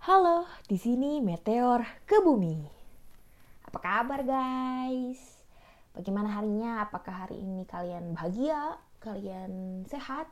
Halo, di sini Meteor ke bumi. Apa kabar guys? Bagaimana harinya? Apakah hari ini kalian bahagia? Kalian sehat?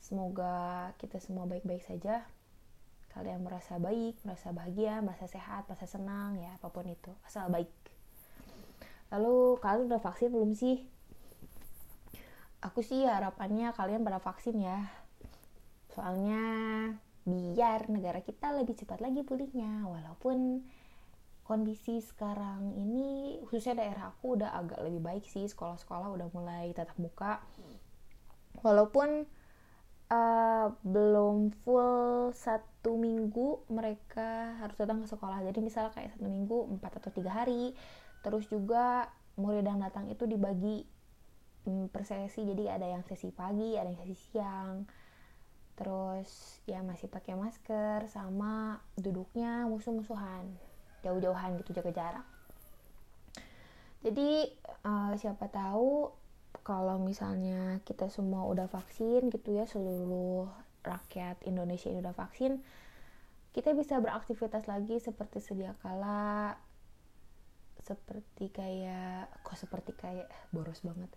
Semoga kita semua baik-baik saja. Kalian merasa baik, merasa bahagia, merasa sehat, merasa senang, ya apa pun itu. Asal baik. Lalu kalian udah vaksin belum sih? Aku sih harapannya kalian pada vaksin ya. Soalnya biar negara kita lebih cepat lagi pulihnya. Walaupun kondisi sekarang ini khususnya daerah aku udah agak lebih baik sih. Sekolah-sekolah udah mulai tatap muka. Walaupun uh, belum full satu minggu mereka harus datang ke sekolah. Jadi misalnya kayak satu minggu empat atau tiga hari. Terus juga murid yang datang itu dibagi um, per sesi. Jadi ada yang sesi pagi ada yang sesi siang terus ya masih pakai masker sama duduknya musuh-musuhan. Jauh-jauhan gitu jaga jarak. Jadi uh, siapa tahu kalau misalnya kita semua udah vaksin gitu ya seluruh rakyat Indonesia ini udah vaksin kita bisa beraktivitas lagi seperti sedia kala seperti kayak kok seperti kayak boros banget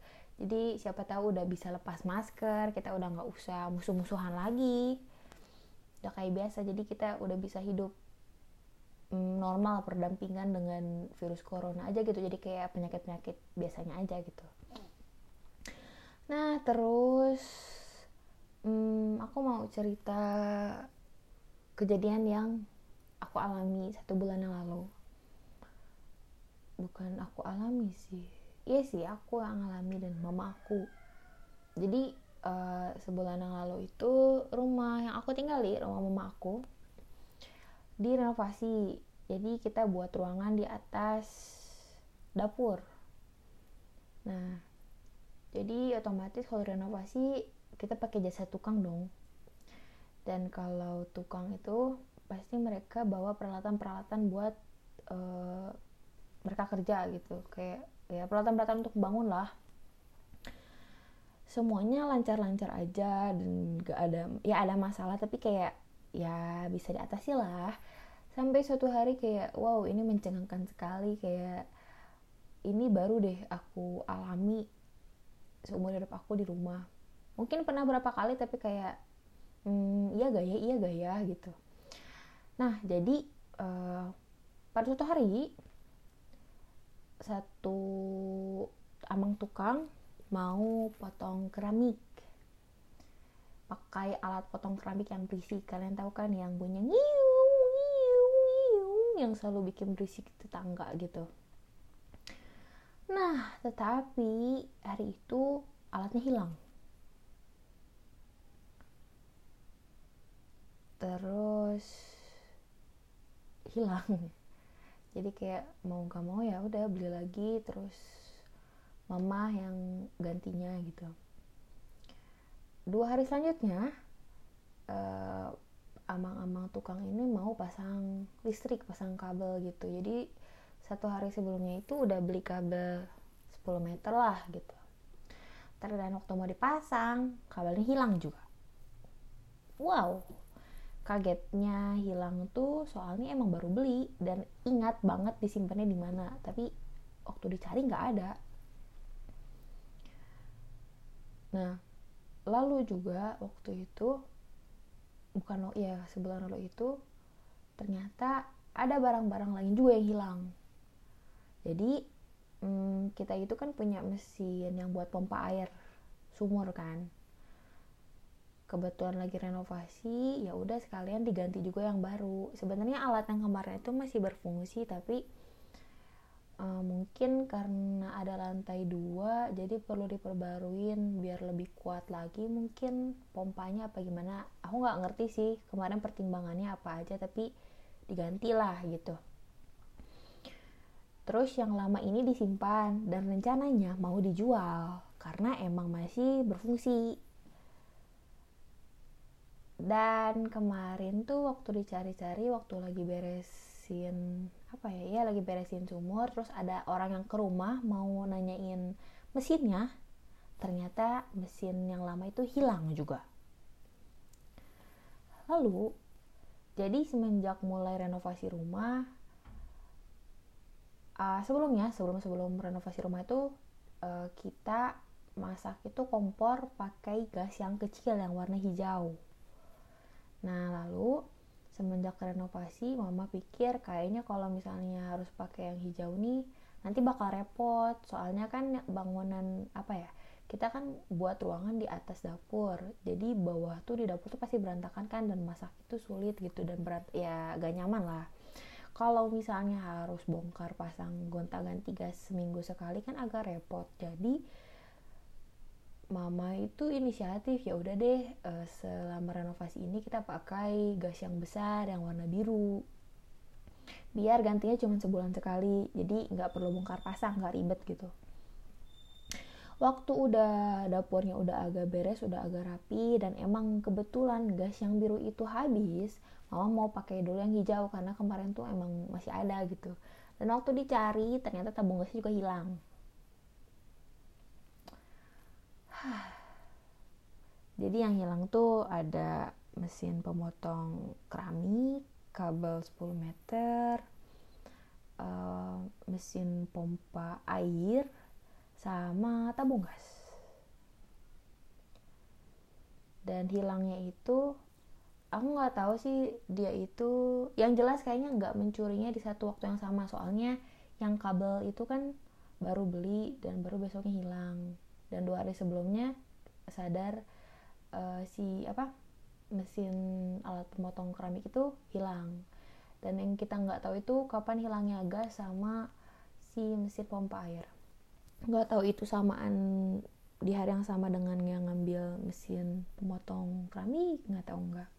jadi siapa tahu udah bisa lepas masker kita udah nggak usah musuh-musuhan lagi. Udah kayak biasa jadi kita udah bisa hidup mm, normal perdampingan dengan virus corona aja gitu. Jadi kayak penyakit-penyakit biasanya aja gitu. Nah terus hmm, aku mau cerita kejadian yang aku alami satu bulan yang lalu. Bukan aku alami sih iya sih aku yang ngalami dan mama aku. Jadi uh, sebulan yang lalu itu rumah yang aku tinggali rumah mama aku direnovasi. Jadi kita buat ruangan di atas dapur. Nah jadi otomatis kalau renovasi kita pakai jasa tukang dong. Dan kalau tukang itu pasti mereka bawa peralatan-peralatan buat uh, mereka kerja gitu. Kayak ya peralatan-peralatan untuk bangun lah. Semuanya lancar-lancar aja dan gak ada ya ada masalah tapi kayak ya bisa diatasi lah. Sampai suatu hari kayak wow ini mencengangkan sekali. Kayak ini baru deh aku alami seumur hidup aku di rumah. Mungkin pernah berapa kali tapi kayak hmm, iya gak ya iya gak ya gitu. Nah jadi uh, pada suatu hari satu amang tukang mau potong keramik. Pakai alat potong keramik yang berisik. Kalian tahu kan yang bunyi ngiu ngiu ngiu yang selalu bikin berisik tetangga gitu. Nah tetapi hari itu alatnya hilang. Terus hilang jadi kayak mau gak mau ya udah beli lagi terus mama yang gantinya gitu. Dua hari selanjutnya uh, amang-amang tukang ini mau pasang listrik pasang kabel gitu. Jadi satu hari sebelumnya itu udah beli kabel 10 meter lah gitu. Terus dan waktu mau dipasang kabelnya hilang juga. Wow kagetnya hilang tuh soalnya emang baru beli dan ingat banget disimpannya di mana tapi waktu dicari nggak ada. Nah lalu juga waktu itu bukan lo ya sebulan lalu itu ternyata ada barang-barang lain juga yang hilang. Jadi hmm, kita itu kan punya mesin yang buat pompa air sumur kan kebetulan lagi renovasi ya udah sekalian diganti juga yang baru. Sebenarnya alat yang kemarin itu masih berfungsi tapi uh, mungkin karena ada lantai dua jadi perlu diperbaruin biar lebih kuat lagi mungkin pompanya apa gimana. Aku nggak ngerti sih kemarin pertimbangannya apa aja tapi digantilah gitu. Terus yang lama ini disimpan dan rencananya mau dijual karena emang masih berfungsi dan kemarin tuh waktu dicari-cari waktu lagi beresin apa ya ya lagi beresin sumur terus ada orang yang ke rumah mau nanyain mesinnya. Ternyata mesin yang lama itu hilang juga. Lalu jadi semenjak mulai renovasi rumah uh, sebelumnya sebelum sebelum renovasi rumah itu uh, kita masak itu kompor pakai gas yang kecil yang warna hijau nah lalu semenjak renovasi mama pikir kayaknya kalau misalnya harus pakai yang hijau nih nanti bakal repot. Soalnya kan bangunan apa ya kita kan buat ruangan di atas dapur. Jadi bawah tuh di dapur tuh pasti berantakan kan dan masak itu sulit gitu dan berat ya gak nyaman lah. Kalau misalnya harus bongkar pasang gonta-ganti gas seminggu sekali kan agak repot. Jadi mama itu inisiatif ya udah deh uh, selama renovasi ini kita pakai gas yang besar yang warna biru. Biar gantinya cuma sebulan sekali jadi nggak perlu bongkar pasang nggak ribet gitu. Waktu udah dapurnya udah agak beres udah agak rapi dan emang kebetulan gas yang biru itu habis mama mau pakai dulu yang hijau karena kemarin tuh emang masih ada gitu. Dan waktu dicari ternyata tabung gasnya juga hilang jadi yang hilang tuh ada mesin pemotong keramik kabel 10 meter uh, mesin pompa air sama tabung gas. Dan hilangnya itu aku nggak tahu sih dia itu yang jelas kayaknya nggak mencurinya di satu waktu yang sama. Soalnya yang kabel itu kan baru beli dan baru besoknya hilang dan dua hari sebelumnya sadar uh, si apa mesin alat pemotong keramik itu hilang. Dan yang kita nggak tahu itu kapan hilangnya gas sama si mesin pompa air. Nggak tahu itu samaan di hari yang sama dengan yang ngambil mesin pemotong keramik nggak tahu nggak.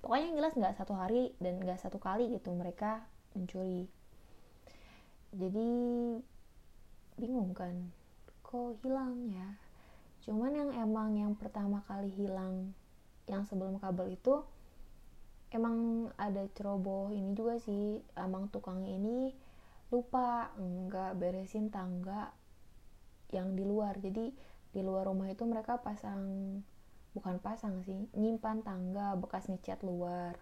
Pokoknya yang jelas nggak satu hari dan nggak satu kali gitu mereka mencuri. Jadi bingung kan kok hilang ya. Cuman yang emang yang pertama kali hilang yang sebelum kabel itu emang ada ceroboh ini juga sih. Emang tukangnya ini lupa nggak beresin tangga yang di luar. Jadi di luar rumah itu mereka pasang bukan pasang sih nyimpan tangga bekas ngecat luar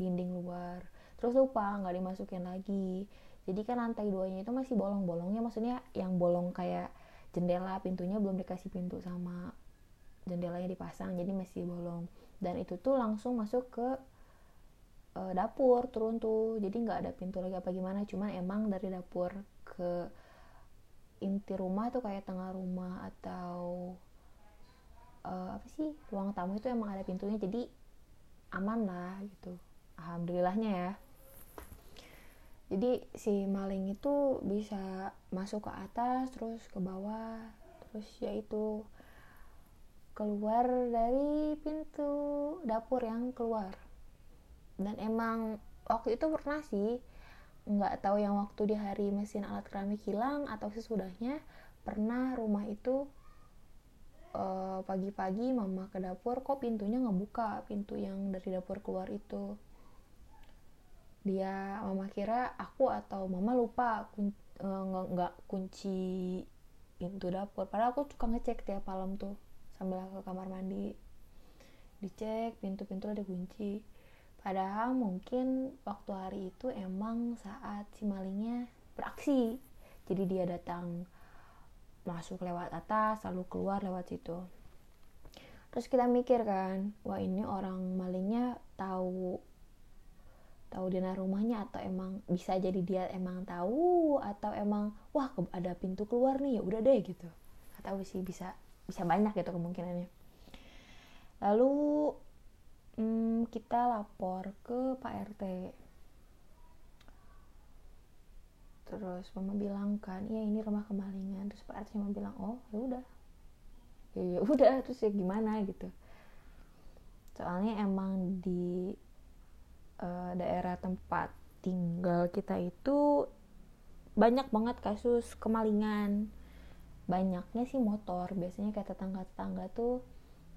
dinding luar. Terus lupa nggak dimasukin lagi. Jadi kan lantai duanya itu masih bolong-bolongnya. Maksudnya yang bolong kayak jendela pintunya belum dikasih pintu sama jendelanya dipasang jadi masih bolong. Dan itu tuh langsung masuk ke uh, dapur turun tuh. Jadi nggak ada pintu lagi apa gimana cuman emang dari dapur ke inti rumah tuh kayak tengah rumah atau uh, apa sih ruang tamu itu emang ada pintunya jadi aman lah gitu. Alhamdulillahnya ya jadi si maling itu bisa masuk ke atas terus ke bawah terus ya itu keluar dari pintu dapur yang keluar. Dan emang waktu itu pernah sih nggak tahu yang waktu di hari mesin alat keramik hilang atau sesudahnya pernah rumah itu eh, pagi-pagi mama ke dapur kok pintunya ngebuka? Pintu yang dari dapur keluar itu dia mama kira aku atau mama lupa kun, uh, nggak kunci pintu dapur. Padahal aku suka ngecek tiap malam tuh sambil ke kamar mandi. Dicek pintu-pintu ada kunci. Padahal mungkin waktu hari itu emang saat si malingnya beraksi. Jadi dia datang masuk lewat atas lalu keluar lewat situ. Terus kita mikir kan wah ini orang malingnya tahu tahu dina rumahnya atau emang bisa jadi dia emang tahu atau emang wah ada pintu keluar nih ya udah deh gitu. Nggak tahu sih bisa bisa banyak gitu kemungkinannya. Lalu hmm, kita lapor ke Pak RT terus mama bilang kan iya ini rumah kemalingan. Terus Pak RT cuma bilang oh ya udah. Ya ya udah. Terus ya gimana gitu. Soalnya emang di uh, daerah tempat tinggal kita itu banyak banget kasus kemalingan. Banyaknya sih motor. Biasanya kayak tetangga-tetangga tuh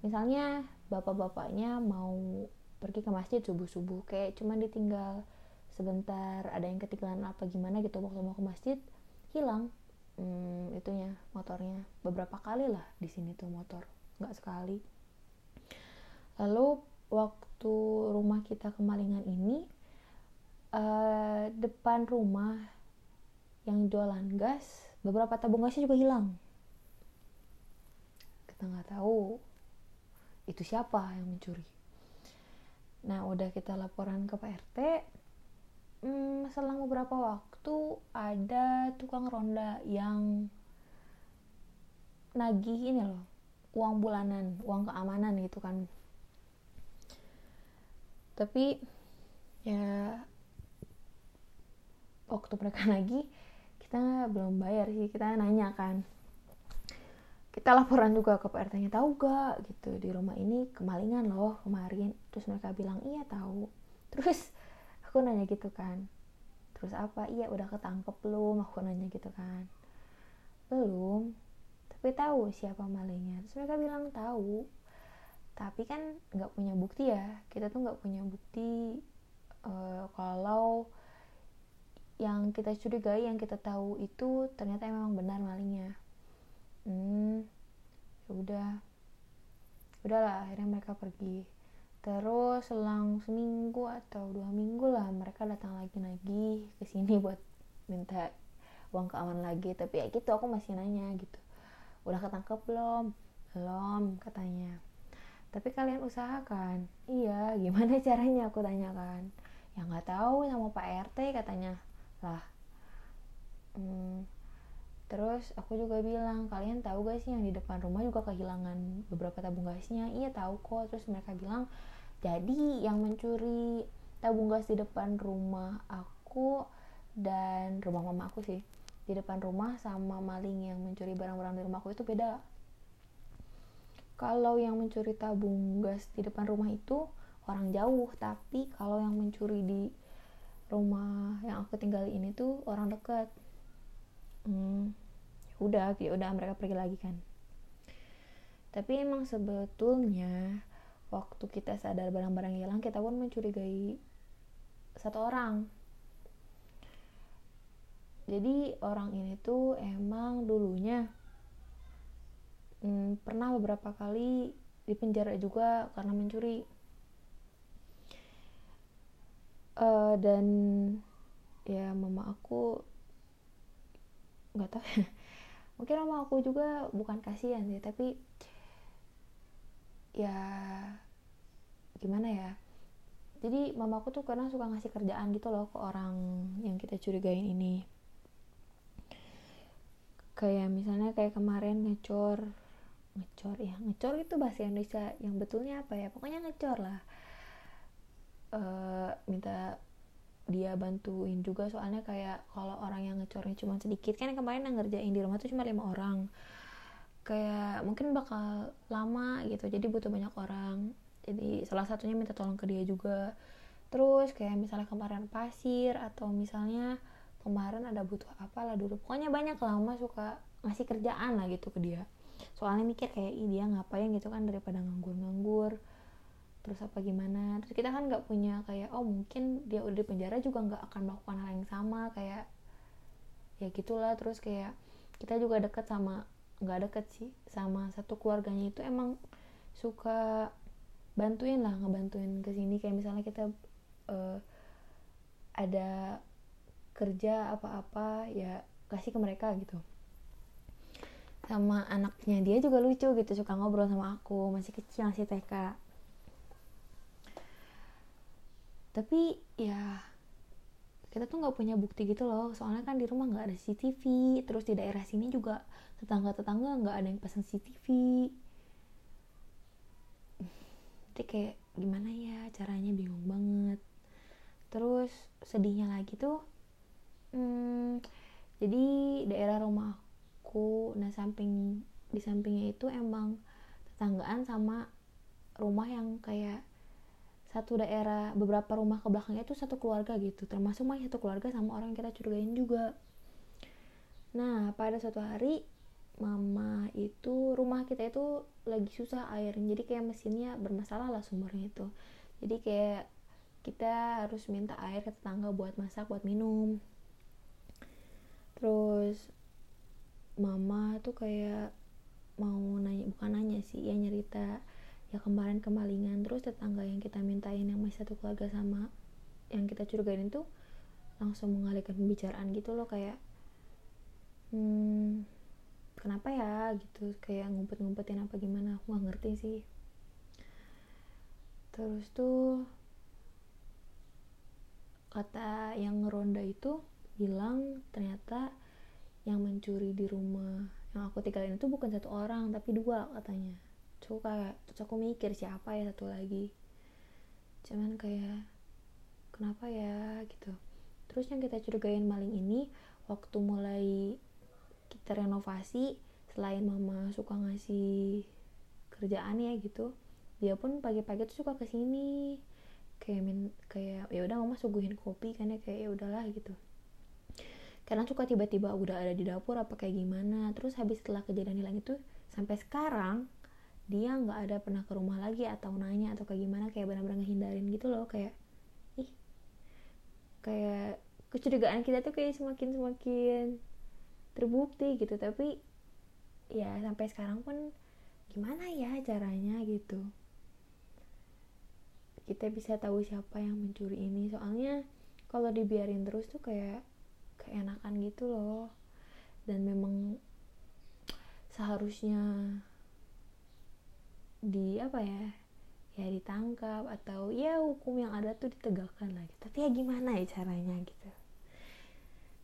misalnya bapak-bapaknya mau pergi ke masjid subuh-subuh kayak cuma ditinggal sebentar ada yang ketinggalan apa gimana gitu waktu mau ke masjid hilang hmm, itunya motornya. Beberapa kali lah di sini tuh motor nggak sekali. Lalu waktu rumah kita kemalingan ini uh, depan rumah yang jualan gas beberapa tabung gasnya juga hilang. Kita nggak tahu itu siapa yang mencuri. Nah udah kita laporan ke Pak RT hmm, selang beberapa waktu ada tukang ronda yang nagih ini loh uang bulanan uang keamanan gitu kan tapi ya waktu mereka lagi kita belum bayar sih. Kita nanya kan. Kita laporan juga ke Pak RT nya tahu gak gitu di rumah ini kemalingan loh kemarin. Terus mereka bilang iya tahu. Terus aku nanya gitu kan. Terus apa? Iya udah ketangkep belum? Aku nanya gitu kan. Belum tapi tahu siapa malingnya. Terus mereka bilang tahu tapi kan nggak punya bukti ya. Kita tuh nggak punya bukti uh, kalau yang kita curigai yang kita tahu itu ternyata memang benar malingnya. Hmm ya udah. Udahlah akhirnya mereka pergi. Terus selang seminggu atau dua minggu lah mereka datang lagi lagi ke sini buat minta uang keamanan lagi. Tapi ya gitu aku masih nanya gitu. Udah ketangkep belum? Belum katanya tapi kalian usahakan. Iya gimana caranya? Aku tanyakan ya nggak tahu sama Pak RT katanya. Lah hmm, terus aku juga bilang kalian tahu gak sih yang di depan rumah juga kehilangan beberapa tabung gasnya? Iya tahu kok. Terus mereka bilang jadi yang mencuri tabung gas di depan rumah aku dan rumah mama aku sih di depan rumah sama maling yang mencuri barang-barang di rumahku itu beda kalau yang mencuri tabung gas di depan rumah itu orang jauh. Tapi kalau yang mencuri di rumah yang aku tinggal ini tuh orang dekat. Hmm, udah ya udah mereka pergi lagi kan. Tapi emang sebetulnya waktu kita sadar barang-barang hilang kita pun mencurigai satu orang. Jadi orang ini tuh emang dulunya hmm, pernah beberapa kali dipenjara juga karena mencuri. Uh, dan ya mama aku nggak tahu. Mungkin mama aku juga bukan kasihan sih tapi ya gimana ya? Jadi mama aku tuh karena suka ngasih kerjaan gitu loh ke orang yang kita curigain ini. Kayak misalnya kayak kemarin ngecor ngecor ya ngecor itu bahasa Indonesia yang betulnya apa ya? Pokoknya ngecor lah. Uh, minta dia bantuin juga soalnya kayak kalau orang yang ngecornya cuma sedikit kan kemarin yang ngerjain di rumah tuh cuma lima orang. Kayak mungkin bakal lama gitu jadi butuh banyak orang. Jadi salah satunya minta tolong ke dia juga. Terus kayak misalnya kemarin pasir atau misalnya kemarin ada butuh apa lah dulu. Pokoknya banyak lama suka ngasih kerjaan lah gitu ke dia soalnya mikir kayak Ih, dia ngapain gitu kan daripada nganggur-nganggur terus apa gimana? Terus kita kan nggak punya kayak oh mungkin dia udah di penjara juga nggak akan melakukan hal yang sama kayak ya gitulah. Terus kayak kita juga deket sama nggak deket sih sama satu keluarganya itu emang suka bantuin lah ngebantuin ke sini. Kayak misalnya kita uh, ada kerja apa-apa ya kasih ke mereka gitu sama anaknya dia juga lucu gitu suka ngobrol sama aku masih kecil masih TK tapi ya kita tuh nggak punya bukti gitu loh. Soalnya kan di rumah nggak ada CCTV terus di daerah sini juga tetangga-tetangga nggak ada yang pesan CCTV jadi kayak gimana ya caranya? Bingung banget. Terus sedihnya lagi tuh hmm, jadi daerah rumah nah samping di sampingnya itu emang tetanggaan sama rumah yang kayak satu daerah beberapa rumah ke belakangnya itu satu keluarga gitu. Termasuk mah satu keluarga sama orang yang kita curigain juga. Nah pada suatu hari mama itu rumah kita itu lagi susah air. Jadi kayak mesinnya bermasalah lah sumbernya itu. Jadi kayak kita harus minta air ke tetangga buat masak buat minum. Terus mama tuh kayak mau nanya bukan nanya sih ya nyerita ya kemarin kemalingan terus tetangga yang kita mintain yang masih satu keluarga sama yang kita curigain itu langsung mengalihkan pembicaraan gitu loh kayak hmm, kenapa ya? gitu kayak ngumpet-ngumpetin apa gimana aku nggak ngerti sih. Terus tuh kata yang ngeronda itu bilang ternyata yang mencuri di rumah yang aku tinggalin itu bukan satu orang tapi dua katanya. Terus kayak terus aku mikir siapa ya satu lagi. Cuman kayak kenapa ya gitu. Terus yang kita curigain maling ini waktu mulai kita renovasi selain mama suka ngasih kerjaan ya gitu dia pun pagi-pagi tuh suka ke sini kayak min kayak ya udah mama suguhin kopi kan ya kayak ya udahlah gitu karena suka tiba-tiba udah ada di dapur apa kayak gimana. Terus habis setelah kejadian hilang itu sampai sekarang dia nggak ada pernah ke rumah lagi atau nanya atau kayak gimana kayak benar-benar ngehindarin gitu loh kayak ih kayak kecurigaan kita tuh kayak semakin semakin terbukti gitu. Tapi ya sampai sekarang pun gimana ya caranya gitu. Kita bisa tahu siapa yang mencuri ini. Soalnya kalau dibiarin terus tuh kayak keenakan gitu loh. Dan memang seharusnya di apa ya ya ditangkap atau ya hukum yang ada tuh ditegakkan lagi. Tapi ya gimana ya caranya gitu.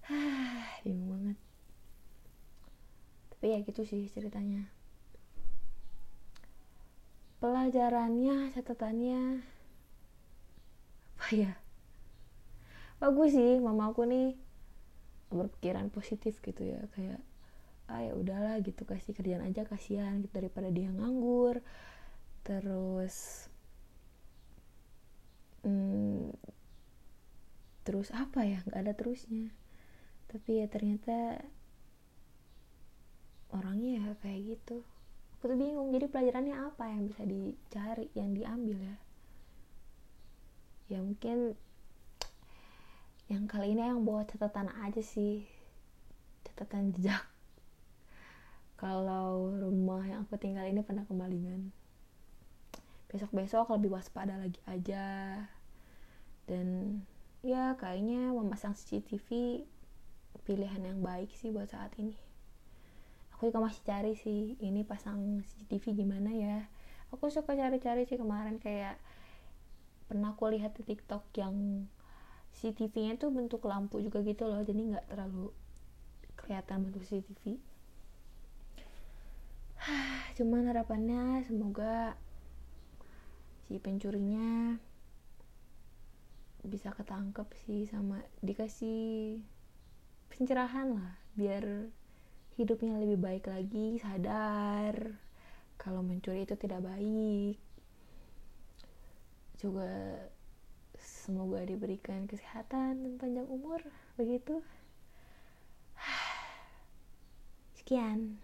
Bingung banget. Tapi ya gitu sih ceritanya. Pelajarannya catatannya apa ya? Bagus sih mama aku nih berpikiran positif gitu ya kayak ah ya udahlah gitu kasih kerjaan aja kasihan gitu daripada dia nganggur. Terus hmm, terus apa ya nggak ada terusnya. Tapi ya ternyata orangnya ya kayak gitu. Aku tuh bingung jadi pelajarannya apa yang bisa dicari yang diambil ya? Ya mungkin yang kali ini yang bawa catatan aja sih. Catatan jejak. Kalau rumah yang aku tinggal ini pernah kemalingan. Besok-besok lebih waspada lagi aja. Dan ya kayaknya memasang CCTV pilihan yang baik sih buat saat ini. Aku juga masih cari sih ini pasang CCTV gimana ya. Aku suka cari-cari sih kemarin kayak pernah aku lihat di TikTok yang CCTV-nya tuh bentuk lampu juga gitu loh jadi nggak terlalu kelihatan bentuk CCTV cuman harapannya semoga si pencurinya bisa ketangkep sih sama dikasih pencerahan lah biar hidupnya lebih baik lagi sadar kalau mencuri itu tidak baik. Juga semoga diberikan kesehatan dan panjang umur begitu. Sekian